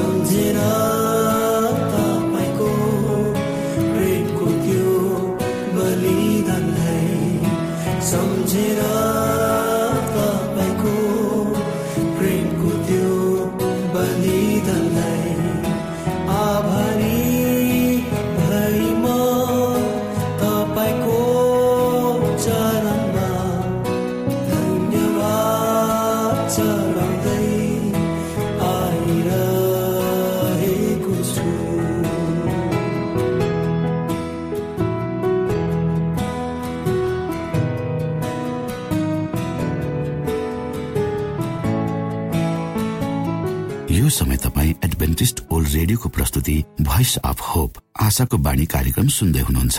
rounded up. रेडियोको प्रस्तुति voice of hope आशाको बाणी कार्यक्रम सुन्दै हुनुहुन्छ।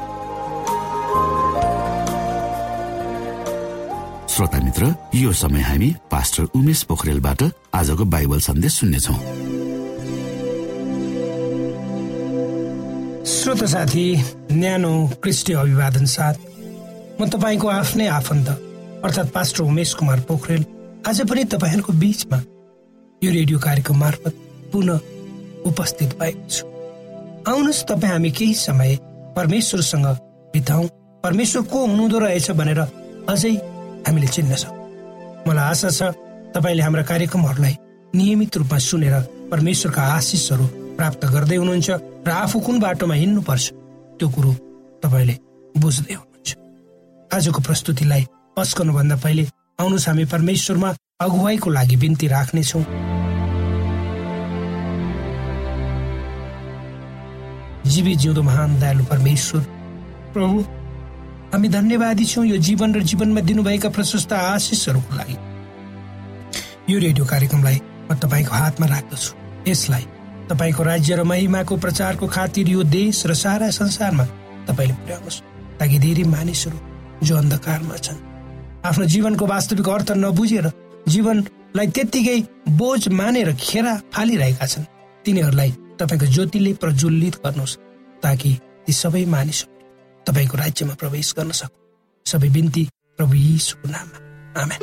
श्रोता मित्र यो समय हामी पास्टर उमेश पोखरेलबाट आजको बाइबल सन्देश सुन्नेछौ। श्रोत साथी न्यानो क्रिस्टी अभिवादन साथ म तपाईँको आफ्नै आफन्त अर्थात् पास्टर उमेश कुमार पोखरेल आज पनि तपाईँहरूको बिचमा यो रेडियो कार्यक्रम मार्फत पुनः उपस्थित भएको छु। आउनुहोस् तपाईँ हामी केही समय परमेश्वरसँग बिताउँ। परमेश्वर को हुनुहुँदो रहेछ भनेर अझै हामीले चिन्न सक्छौँ मलाई आशा छ तपाईँले हाम्रा कार्यक्रमहरूलाई नियमित रूपमा सुनेर परमेश्वरका आशिषहरू प्राप्त गर्दै हुनुहुन्छ र आफू कुन बाटोमा हिँड्नुपर्छ त्यो कुरो तपाईँले बुझ्दै हुनुहुन्छ। आजको प्रस्तुतिलाई पस्कनुभन्दा पहिले आउनुहोस् हामी परमेश्वरमा अगुवाईको लागि बिन्ती राख्नेछौँ। जीवी जिउँदो महान दयालु परमेश्वर प्रभु। हामी धन्यवादी छौँ यो जीवन र जीवनमा दिनुभएका प्रशस्त आशिषहरूको लागि। यो रेडियो कार्यक्रमलाई म तपाईँको हातमा राख्दछु। यसलाई तपाईँको राज्य र महिमाको प्रचारको खातिर यो देश र सारा संसारमा तपाईँले पुर्याउनुहोस्। ताकि धेरै मानिसहरू जो अन्धकारमा छन् आफ्नो जीवनको वास्तविक अर्थ नबुझेर जीवनलाई त्यत्तिकै बोझ मानेर खेरा फालिरहेका छन् तिनीहरूलाई तपाईँको ज्योतिले प्रज्वलित गर्नुहोस् ताकि ती सबै मानिसहरू तपाईँको राज्यमा प्रवेश गर्न सकु सबै बिन्ती प्रभु यीशुको नाममा। आमेन।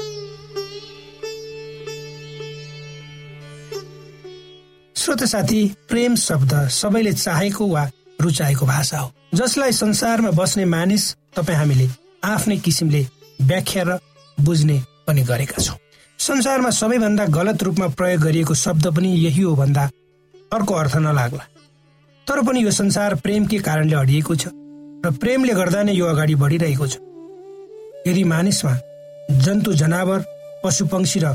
श्रोत साथी प्रेम शब्द सबैले चाहेको वा रुचाएको भाषा हो। जसलाई संसारमा बस्ने मानिस तपाईँ हामीले आफ्नै किसिमले व्याख्या र बुझ्ने पनि गरेका छौँ। संसारमा सबैभन्दा गलत रूपमा प्रयोग गरिएको शब्द पनि यही हो भन्दा अर्को अर्थ नलाग्ला। तर पनि यो संसार प्रेमकै कारणले अडिएको छ। र प्रेमले गर्दा नै यो अगाडि बढिरहेको छ। यदि मानिसमा जन्तु जनावर पशु पंक्षी र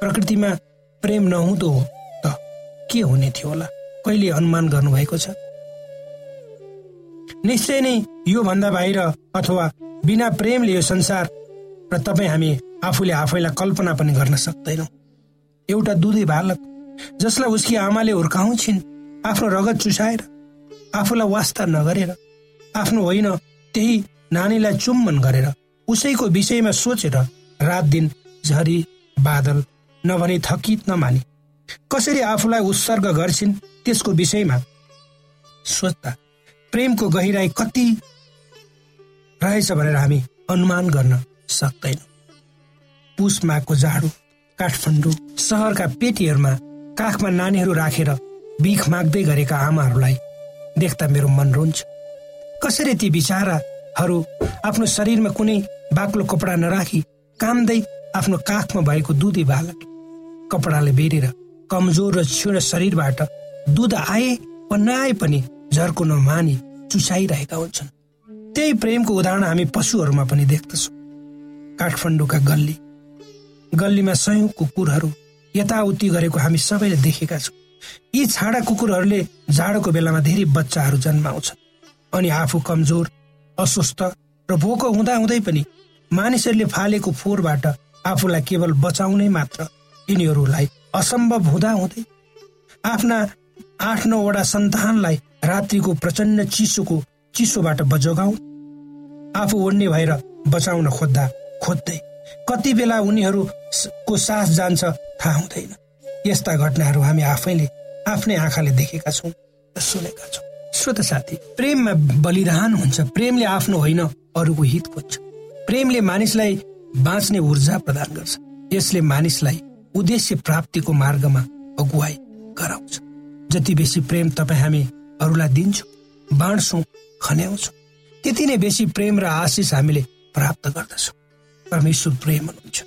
प्रकृतिमा प्रेम नहुँदो हो त के हुने थियो होला? कहिले अनुमान गर्नुभएको छ? निश्चय नै यो भन्दा बाहिर अथवा बिना प्रेमले यो संसार र तपाईँ हामी आफूले आफैलाई कल्पना पनि गर्न सक्दैनौँ। एउटा दुधै बालक जसलाई उसकी आमाले हुर्काउँछिन् आफ्नो रगत चुसाएर आफूलाई वास्ता नगरेर आफ्नो होइन त्यही नानीलाई चुम्बन गरेर उसैको विषयमा सोचेर रात दिन झरी बादल नभने थकित नमाने। कसरी आफूलाई उत्सर्ग गर्छिन् त्यसको विषयमा सोच्दा प्रेमको गहिराई कति रहेछ भनेर हामी अनुमान गर्न सक्दैनौँ। पुस माघको जाडो काठमाडौँ सहरका पेटीहरूमा काखमा नानीहरू राखेर बिख माग्दै गरेका आमाहरूलाई देख्दा मेरो मन रुन्छ। कसरी ती बिचाराहरू आफ्नो शरीरमा कुनै बाक्लो कपडा नराखी कामदै आफ्नो काखमा भएको दुधी बालक कपडाले बेरेर कमजोर र क्षीण शरीरबाट दुध आए वा नआए पनि झर्को नमानी चुसाइरहेका हुन्छन्। त्यही प्रेमको उदाहरण हामी पशुहरूमा पनि देख्दछौँ। काठमाडौँका गल्ली गल्लीमा सयौं कुकुरहरू यताउति गरेको हामी सबैले देखेका छौँ। यी छाडा कुकुरहरूले जाडोको बेलामा धेरै बच्चाहरू जन्माउँछन्। अनि आफू कमजोर अस्वस्थ र भोको हुँदा हुँदै पनि मानिसहरूले फालेको फोहोरबाट आफूलाई केवल बचाउने मात्र यिनीहरूलाई असम्भव हुँदा हुँदै आफ्ना आठ नौवटा सन्तानलाई रात्रिको प्रचण्ड चिसोको चिसोबाट बजोगाउ आफू ओढ्ने भएर बचाउन खोज्दा खोज्दै कति बेला उनीहरूको सास जान्छ थाहा हुँदैन। यस्ता घटनाहरू हामी आफैले आफ्नै आँखाले देखेका छौँ र सुनेका छौँ। श्रोत साथी प्रेममा बलिदान हुन्छ प्रेमले आफ्नो होइन अरूको हित खोज्छ। प्रेमले मानिसलाई बाँच्ने ऊर्जा प्रदान गर्छ। यसले मानिसलाई उद्देश्य प्राप्तिको मार्गमा अगुवाई गराउँछ। जति बेसी प्रेम तपाईँ हामी अरूलाई दिन्छौँ बाँड्छौँ खन्याउँछौँ त्यति नै बेसी प्रेम र आशिष हामीले प्राप्त गर्दछौँ। परमेश्वर प्रेम हुनुहुन्छ।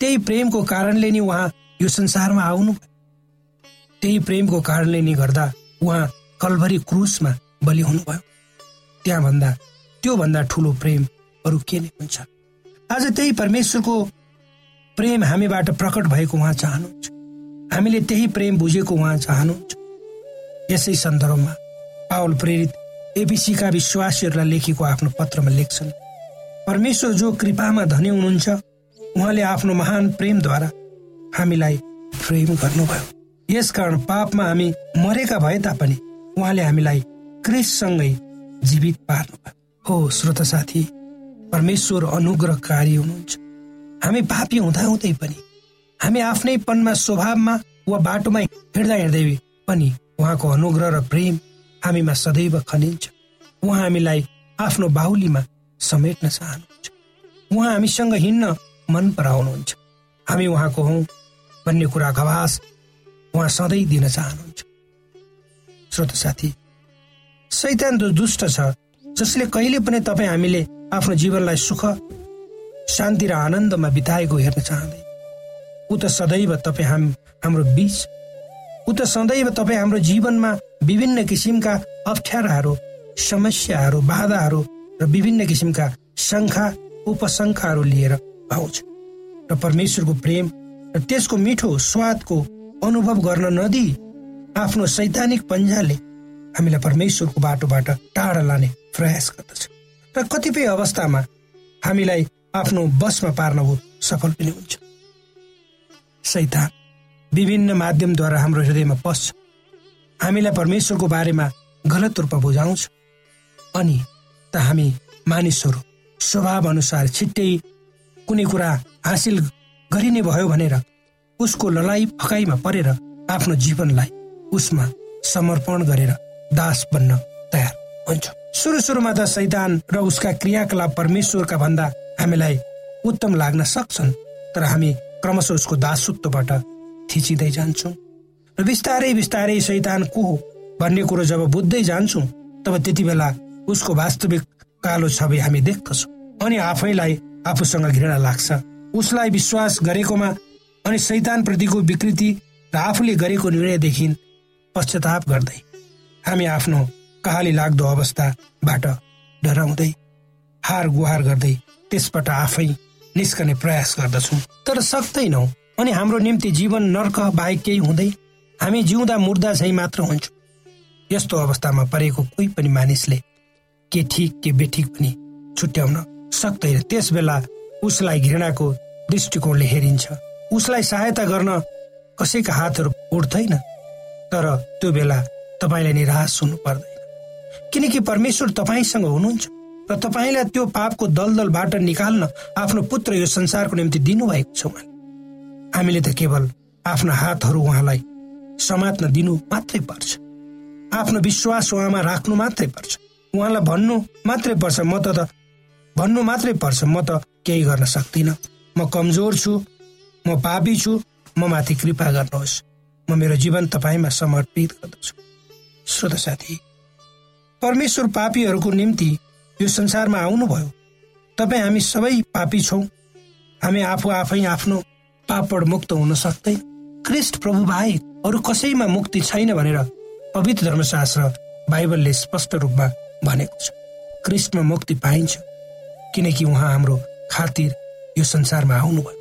त्यही प्रेमको कारणले नि उहाँ यो संसारमा आउनु त्यही प्रेमको कारणले नि गर्दा उहाँ कलभरी क्रुसमा बलि हुनुभयो। त्यहाँभन्दा त्योभन्दा ठुलो प्रेम अरू के नै हुन्छ? आज त्यही परमेश्वरको प्रेम हामीबाट प्रकट भएको उहाँ चाहनुहुन्छ। हामीले त्यही प्रेम बुझेको उहाँ चाहनुहुन्छ। यसै सन्दर्भमा पावल प्रेरित एबिसीका विश्वासीहरूलाई लेखेको आफ्नो पत्रमा लेख्छन् परमेश्वर जो कृपामा धनी हुनुहुन्छ उहाँले आफ्नो महान प्रेमद्वारा हामीलाई प्रेम गर्नुभयो। यसकारण पापमा हामी मरेका भए तापनि उहाँले हामीलाई क्रिससँगै जीवित पार्नुभयो। हो श्रोत साथी परमेश्वर अनुग्रहकारी हुनुहुन्छ। हामी पापी हुँदा हुँदै पनि हामी आफ्नै पनमा स्वभावमा वा बाटोमा हिँड्दा हिँड्दै पनि उहाँको अनुग्रह र प्रेम हामीमा सदैव खनिन्छ। उहाँ हामीलाई आफ्नो बाहुलीमा समेट्न चाहनुहुन्छ। उहाँ हामीसँग हिँड्न मन पराउनुहुन्छ। हामी उहाँको हौ भन्ने कुरा गवास उहाँ सधैँ दिन चाहनुहुन्छ। श्रोत साथी सैतान जो दुष्ट छ जसले कहिले पनि तपाईँ हामीले आफ्नो जीवनलाई सुख शान्ति र आनन्दमा बिताएको हेर्न चाहँदै। ऊ त सदैव तपाईँ हाम हाम्रो बिच ऊ त सदैव तपाईँ हाम्रो जीवनमा विभिन्न किसिमका अप्ठ्याराहरू समस्याहरू बाधाहरू र विभिन्न किसिमका शङ्खा उपशङ्खाहरू लिएर आउँछ। र परमेश्वरको प्रेम र त्यसको मिठो स्वादको अनुभव गर्न नदिई आफ्नो सैद्धान्तिक पन्जाले हामीलाई परमेश्वरको बाटोबाट टाढा लाने प्रयास गर्दछ। र कतिपय अवस्थामा हामीलाई आफ्नो बसमा पार्न सफल पनि हुन्छ। सैतान विभिन्न माध्यमद्वारा हाम्रो हृदयमा पस्छ। हामीलाई परमेश्वरको बारेमा गलत रूपमा बुझाउँछ। अनि त हामी मानिसहरू स्वभाव अनुसार छिट्टै कुनै कुरा हासिल गरिने भयो भनेर उसको लडाई फकाइमा परेर आफ्नो जीवनलाई उसमा समर्पण गरेर दास बन्न तयार हुन्छ। सुरु सुरुमा त सैतान र उसका क्रियाकलाप परमेश्वरका भन्दा हामीलाई उत्तम लाग्न सक्छन् तर हामी क्रमशः उसको दासत्वबाट थिचिँदै जान्छौँ। र बिस्तारै बिस्तारै सैतान को हो भन्ने कुरो जब बुझ्दै जान्छौँ तब त्यति बेला उसको वास्तविक कालो छवि हामी देख्दछौँ। अनि आफैलाई आफूसँग घृणा लाग्छ। उसलाई विश्वास गरेकोमा अनि शैतान प्रतिको विकृति र आफूले गरेको निर्णयदेखि पश्चाताप गर्दै हामी आफ्नो कहाली लाग्दो अवस्थाबाट डराउँदै हार गुहार गर्दै त्यसबाट आफै निस्कने प्रयास गर्दछौँ। तर सक्दैनौ अनि हाम्रो निम्ति जीवन नर्क बाहेक केही हुँदै हामी जिउँदा मुर्दा झै मात्र हुन्छौँ। यस्तो अवस्थामा परेको कोही पनि मानिसले के ठिक के बेठिक पनि छुट्याउन सक्दैन। त्यस बेला उसलाई घृणाको दृष्टिकोणले हेरिन्छ। उसलाई सहायता गर्न कसैका हातहरू उठ्दैन। तर त्यो बेला तपाईँलाई निराश हुनु पर्दैन। किनकि परमेश्वर तपाईँसँग हुनुहुन्छ र तपाईँलाई त्यो पापको दलदलबाट निकाल्न आफ्नो पुत्र यो संसारको निम्ति दिनुभएको छ उहाँले हामीले त केवल आफ्ना हातहरू उहाँलाई समात्न दिनु मात्रै पर्छ। आफ्नो विश्वास उहाँमा राख्नु मात्रै पर्छ। उहाँलाई भन्नु मात्रै पर्छ म त भन्नु मात्रै पर्छ म त केही गर्न सक्दिनँ। म कमजोर छु म पापी छु म माथि कृपा गर्नुहोस्। मेरो जीवन तपाईँमा समर्पित गर्दछु। श्रोत साथी परमेश्वर पापीहरूको निम्ति यो संसारमा आउनुभयो। तपाईँ हामी सबै पापी छौँ। हामी आफू आफै आफ्नो पापड मुक्त हुन सक्दैन। क्रिस्ट प्रभु बाहेक अरू कसैमा मुक्ति छैन भनेर पवित्र धर्मशास्त्र बाइबलले स्पष्ट रूपमा भनेको छ। कृष्णमा मुक्ति पाइन्छ किनकि उहाँ हाम्रो खातिर यो संसारमा आउनुभयो।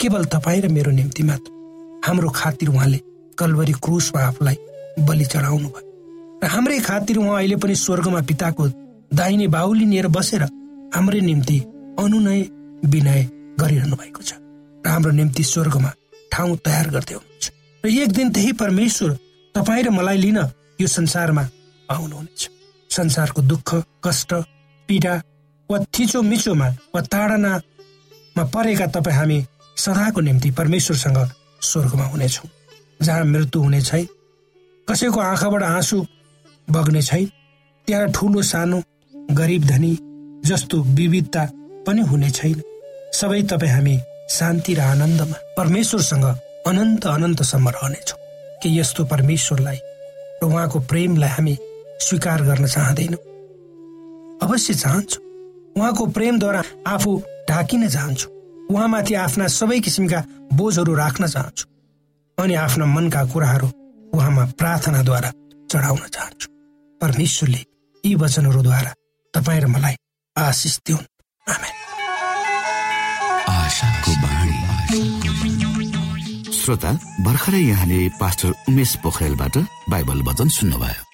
केवल तपाईँ र मेरो निम्ति मात्र। हाम्रो खातिर उहाँले कलवरी क्रुसमा आफूलाई बलि चढाउनु भयो। र हाम्रै खातिर उहाँ अहिले पनि स्वर्गमा पिताको दाहिने बाहुली लिएर बसेर हाम्रै निम्ति अनुनय विनय गरिरहनु भएको छ। र हाम्रो निम्ति स्वर्गमा ठाउँ तयार गर्दै हुनुहुन्छ। र एक दिन त्यही परमेश्वर तपाईँ र मलाई लिन यो संसारमा आउनुहुनेछ। संसारको दुःख कष्ट पीडा वा थिचो मिचोमा वा ताडनामा परेका तपाईँ हामी सदाको निम्ति परमेश्वरसँग स्वर्गमा हुनेछौँ। जहाँ मृत्यु हुने छैन कसैको आँखाबाट आँसु बग्ने छैन त्यहाँ ठुलो सानो गरिब धनी जस्तो विविधता पनि हुने छैन। सबै तपाईँ हामी शान्ति र आनन्दमा परमेश्वरसँग अनन्त अनन्तसम्म रहनेछौँ। कि यस्तो परमेश्वरलाई र उहाँको प्रेमलाई हामी स्वीकार गर्न चाहँदैनौँ? अवश्य चाहन्छु। उहाँको प्रेमद्वारा आफू ढाकिन चाहन्छु। उहाँमाथि आफ्ना सबै किसिमका बोझहरू राख्न चाहन्छु। अनि आफ्ना मनका कुराहरू उहाँमा प्रार्थनाद्वारा चढाउन चाहन्छु। परमेश्वरले यी वचनहरूद्वारा तपाईँ र मलाई आशिष दिउन्। श्रोता भर्खरै यहाँले पास्टर उमेश पोखरेलबाट बाइबल वचन सुन्नुभयो।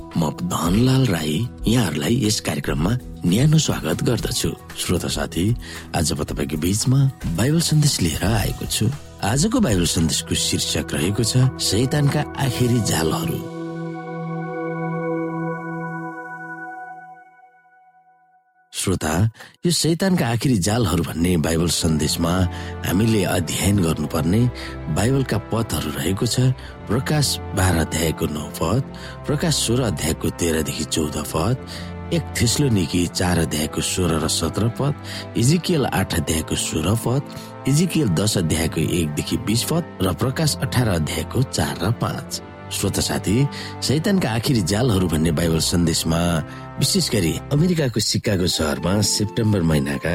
म धनलाल राई यहाँहरूलाई यस कार्यक्रममा न्यानो स्वागत गर्दछु। श्रोता साथी आज म तपाईँको बिचमा बाइबल सन्देश लिएर आएको छु। आजको बाइबल सन्देशको शीर्षक रहेको छ शैतानका आखिरी जालहरू। श्रोता यो शैतानका आखिरी जालहरू भन्ने बाइबल सन्देशमा हामीले अध्ययन गर्नुपर्ने बाइबलका पदहरू रहेको छ। प्रकाश बाह्र अध्यायको नौ पद प्रकाश सोह्र अध्यायको तेह्रदेखि चौध पद एक थेस्लो निकी चार अध्यायको सोह्र र सत्र पद इजिकियल आठ अध्यायको सोह्र पद इजिकियल दस अध्यायको एकदेखि बिस पद र प्रकाश अठार अध्यायको चार र पाँच। श्रोत साथी शैतानका आखिरी जालहरू भन्ने बाइबल सन्देशमा विशेष गरी अमेरिकाको सिक्काको सहरमा सेप्टेम्बर महिनाका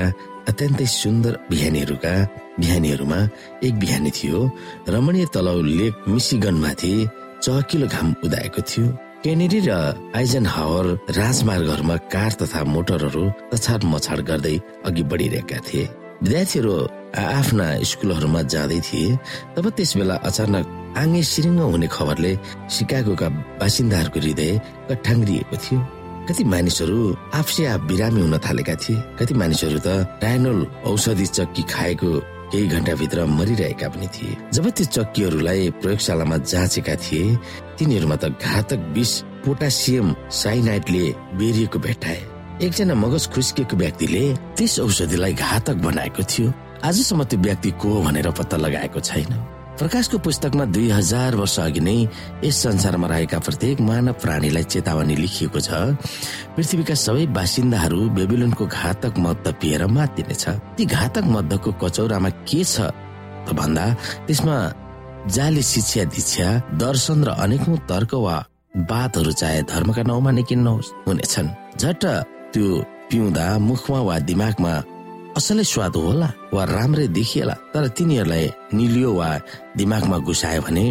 अत्यन्तै सुन्दर बिहानीहरूका बिहानीहरूमा एक बिहानी थियो। रमणीय तलाउ लेक मिसिगनमाथि चहकिलो घाम उदाएको थियो। केनेडी र आइजन हावर राजमार्गहरूमा कार तथा मोटरहरू तछाड मछाड गर्दै अघि बढिरहेका थिए। विद्यार्थीहरू आफ्ना स्कुलहरूमा जाँदै थिए। तब त्यस बेला अचानक आङ्गे सिरिङ्ग हुने खबरले सिकागोका बासिन्दाहरूको हृदय कठाङ्ग्रिएको थियो। कति मानिसहरू आफसे आफ बिरामी हुन थालेका थिए। कति मानिसहरू त डायनोल औषधि चक्की खाएको केही घण्टाभित्र मरिरहेका पनि थिए। जब त्यो चक्कीहरूलाई प्रयोगशालामा जाँचेका थिए तिनीहरूमा त घातक विष पोटासियम साइनाइटले बेरिएको भेटाए एकजना मगज खुस्किएको व्यक्तिले त्यस औषधिलाई घातक बनाएको थियो। आजसम्म त्यो व्यक्ति को भनेर पत्ता लगाएको छैन। प्रकाशको पुस्तकमा दुई हजार वर्ष अघि नै यस संसारमा रहेका प्रत्येक मानव प्राणीलाई चेतावनी लेखिएको छ। पृथ्वीका सबै बासिन्दाहरू बेबिलोनको घातक मद्द पिएर मातिनेछ। ती घातक मद्दको कचौरामा के छ त भन्दा त्यसमा जाली शिक्षा दीक्षा दर्शन र अनेकौं तर्क वा बातहरू चाहे धर्मका नाउँमा नै किन नहोस् हुनेछन्। झट्ट त्यो पिउँदा मुखमा वा दिमागमा असलै स्वाद होला वा राम्रै देखिएला तर तिनीहरूलाई निलियो वा दिमागमा घुसायो भने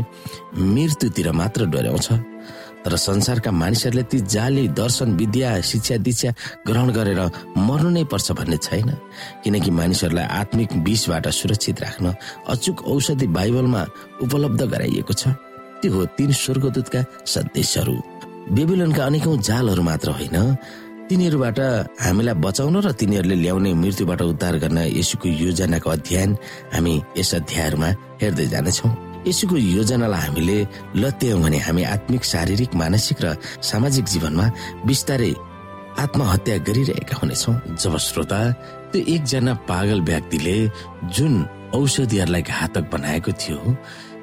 मृत्युतिर मात्र डोर्याउँछ। तर संसारका मानिसहरूले ती जाली दर्शन विद्या शिक्षा दीक्षा ग्रहण गरेर मर्नु नै पर्छ भन्ने छैन। किनकि मानिसहरूलाई आत्मिक विषबाट सुरक्षित राख्न अचुक औषधि बाइबलमा उपलब्ध गराइएको छ। त्यो हो तीन स्वर्गदूतका सन्देशहरू। बेबिलोनका अनेकौं जालहरू मात्र होइन तिनीहरूबाट हामीलाई बचाउन र तिनीहरूले ल्याउने मृत्युबाट उद्धार गर्न यसुको योजनाको अध्ययन हामी यस अध्यायहरूमा हेर्दै जानेछौँ। यसुको योजनालाई हामीले लत्यायौँ भने हामी आत्मिक शारीरिक मानसिक र सामाजिक जीवनमा बिस्तारै आत्महत्या गरिरहेका हुनेछौँ। जब श्रोता त्यो एकजना पागल व्यक्तिले जुन औषधिहरूलाई घातक बनाएको थियो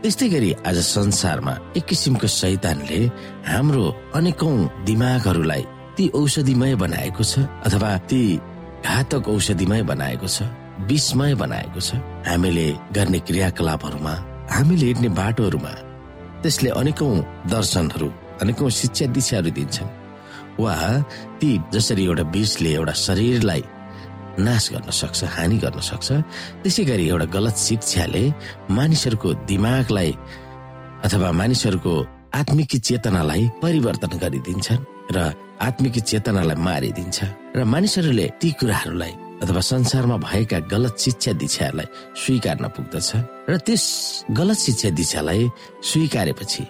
त्यस्तै गरी आज संसारमा एक किसिमको शैतानले हाम्रो अनेकौं दिमागहरूलाई ती औषधिमय बनाएको छ अथवा ती घातक औषधिमय बनाएको छ विषमय बनाएको छ हामीले गर्ने क्रियाकलापहरूमा हामीले हिँड्ने बाटोहरूमा त्यसले अनेकौं दर्शनहरू अनेकौं शिक्षा दिशाहरू दिन्छन्। वा ती जसरी एउटा विषले एउटा शरीरलाई नाश गर्न सक्छ हानि गर्न सक्छ त्यसै गरी एउटा गलत शिक्षाले मानिसहरूको दिमागलाई अथवा मानिसहरूको आत्मिक चेतनालाई परिवर्तन गरिदिन्छन्। र आत्मिक चेतनालाई मारिदिन्छ। र मानिसहरूले ती कुराहरूलाई अथवा संसारमा भएका गलत शिक्षा दिशाहरूलाई स्वीकार्न पुग्दछ। र त्यस गलत शिक्षा दिशालाई स्वीकारेपछि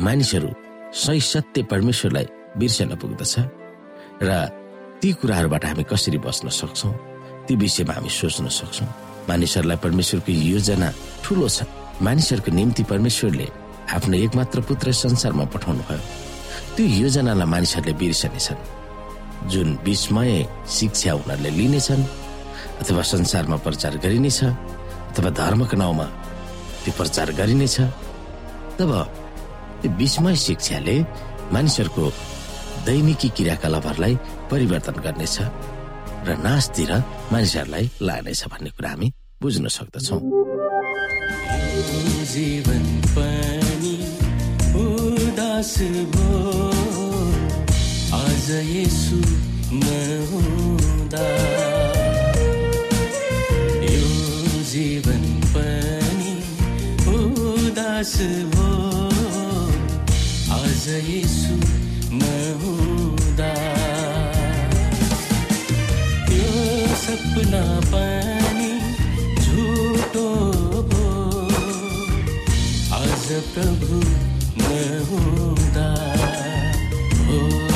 मानिसहरू सही सत्य परमेश्वरलाई बिर्सन पुग्दछ। र ती कुराहरूबाट हामी कसरी बस्न सक्छौ? ती विषयमा हामी सोच्न सक्छौ। मानिसहरूलाई परमेश्वरको योजना ठुलो छ। मानिसहरूको निम्ति परमेश्वरले आफ्नो एकमात्र पुत्र संसारमा पठाउनु भयो त्यो योजनालाई मानिसहरूले बिर्सनेछन्। जुन विस्मय शिक्षा उनीहरूले लिनेछन् अथवा संसारमा प्रचार गरिनेछ अथवा धर्मको नाउँमा त्यो प्रचार गरिनेछ तब त्यो विस्मय शिक्षाले मानिसहरूको दैनिकी क्रियाकलापहरूलाई परिवर्तन गर्नेछ र नाशतिर मानिसहरूलाई लानेछ भन्ने कुरा हामी बुझ्न सक्दछौ। उदास भो आज यसु नहुँदा। यो जीवन पनि उदास भो आज यसु नहुँदा। त्यो सपना पनि झुटो भो आज प्रभु नहुँदा हो नहुँदा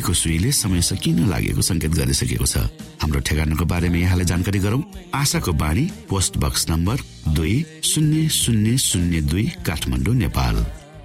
घडीको सुईले समय सकिन लागेको संकेत गरिसकेको छ। हाम्रो ठेगानाको बारेमा यहाँलाई जानकारी गरौं। आशाको बाणी पोस्ट बक्स नम्बर दुई शून्य शून्य शून्य दुई काठमाडौँ नेपाल।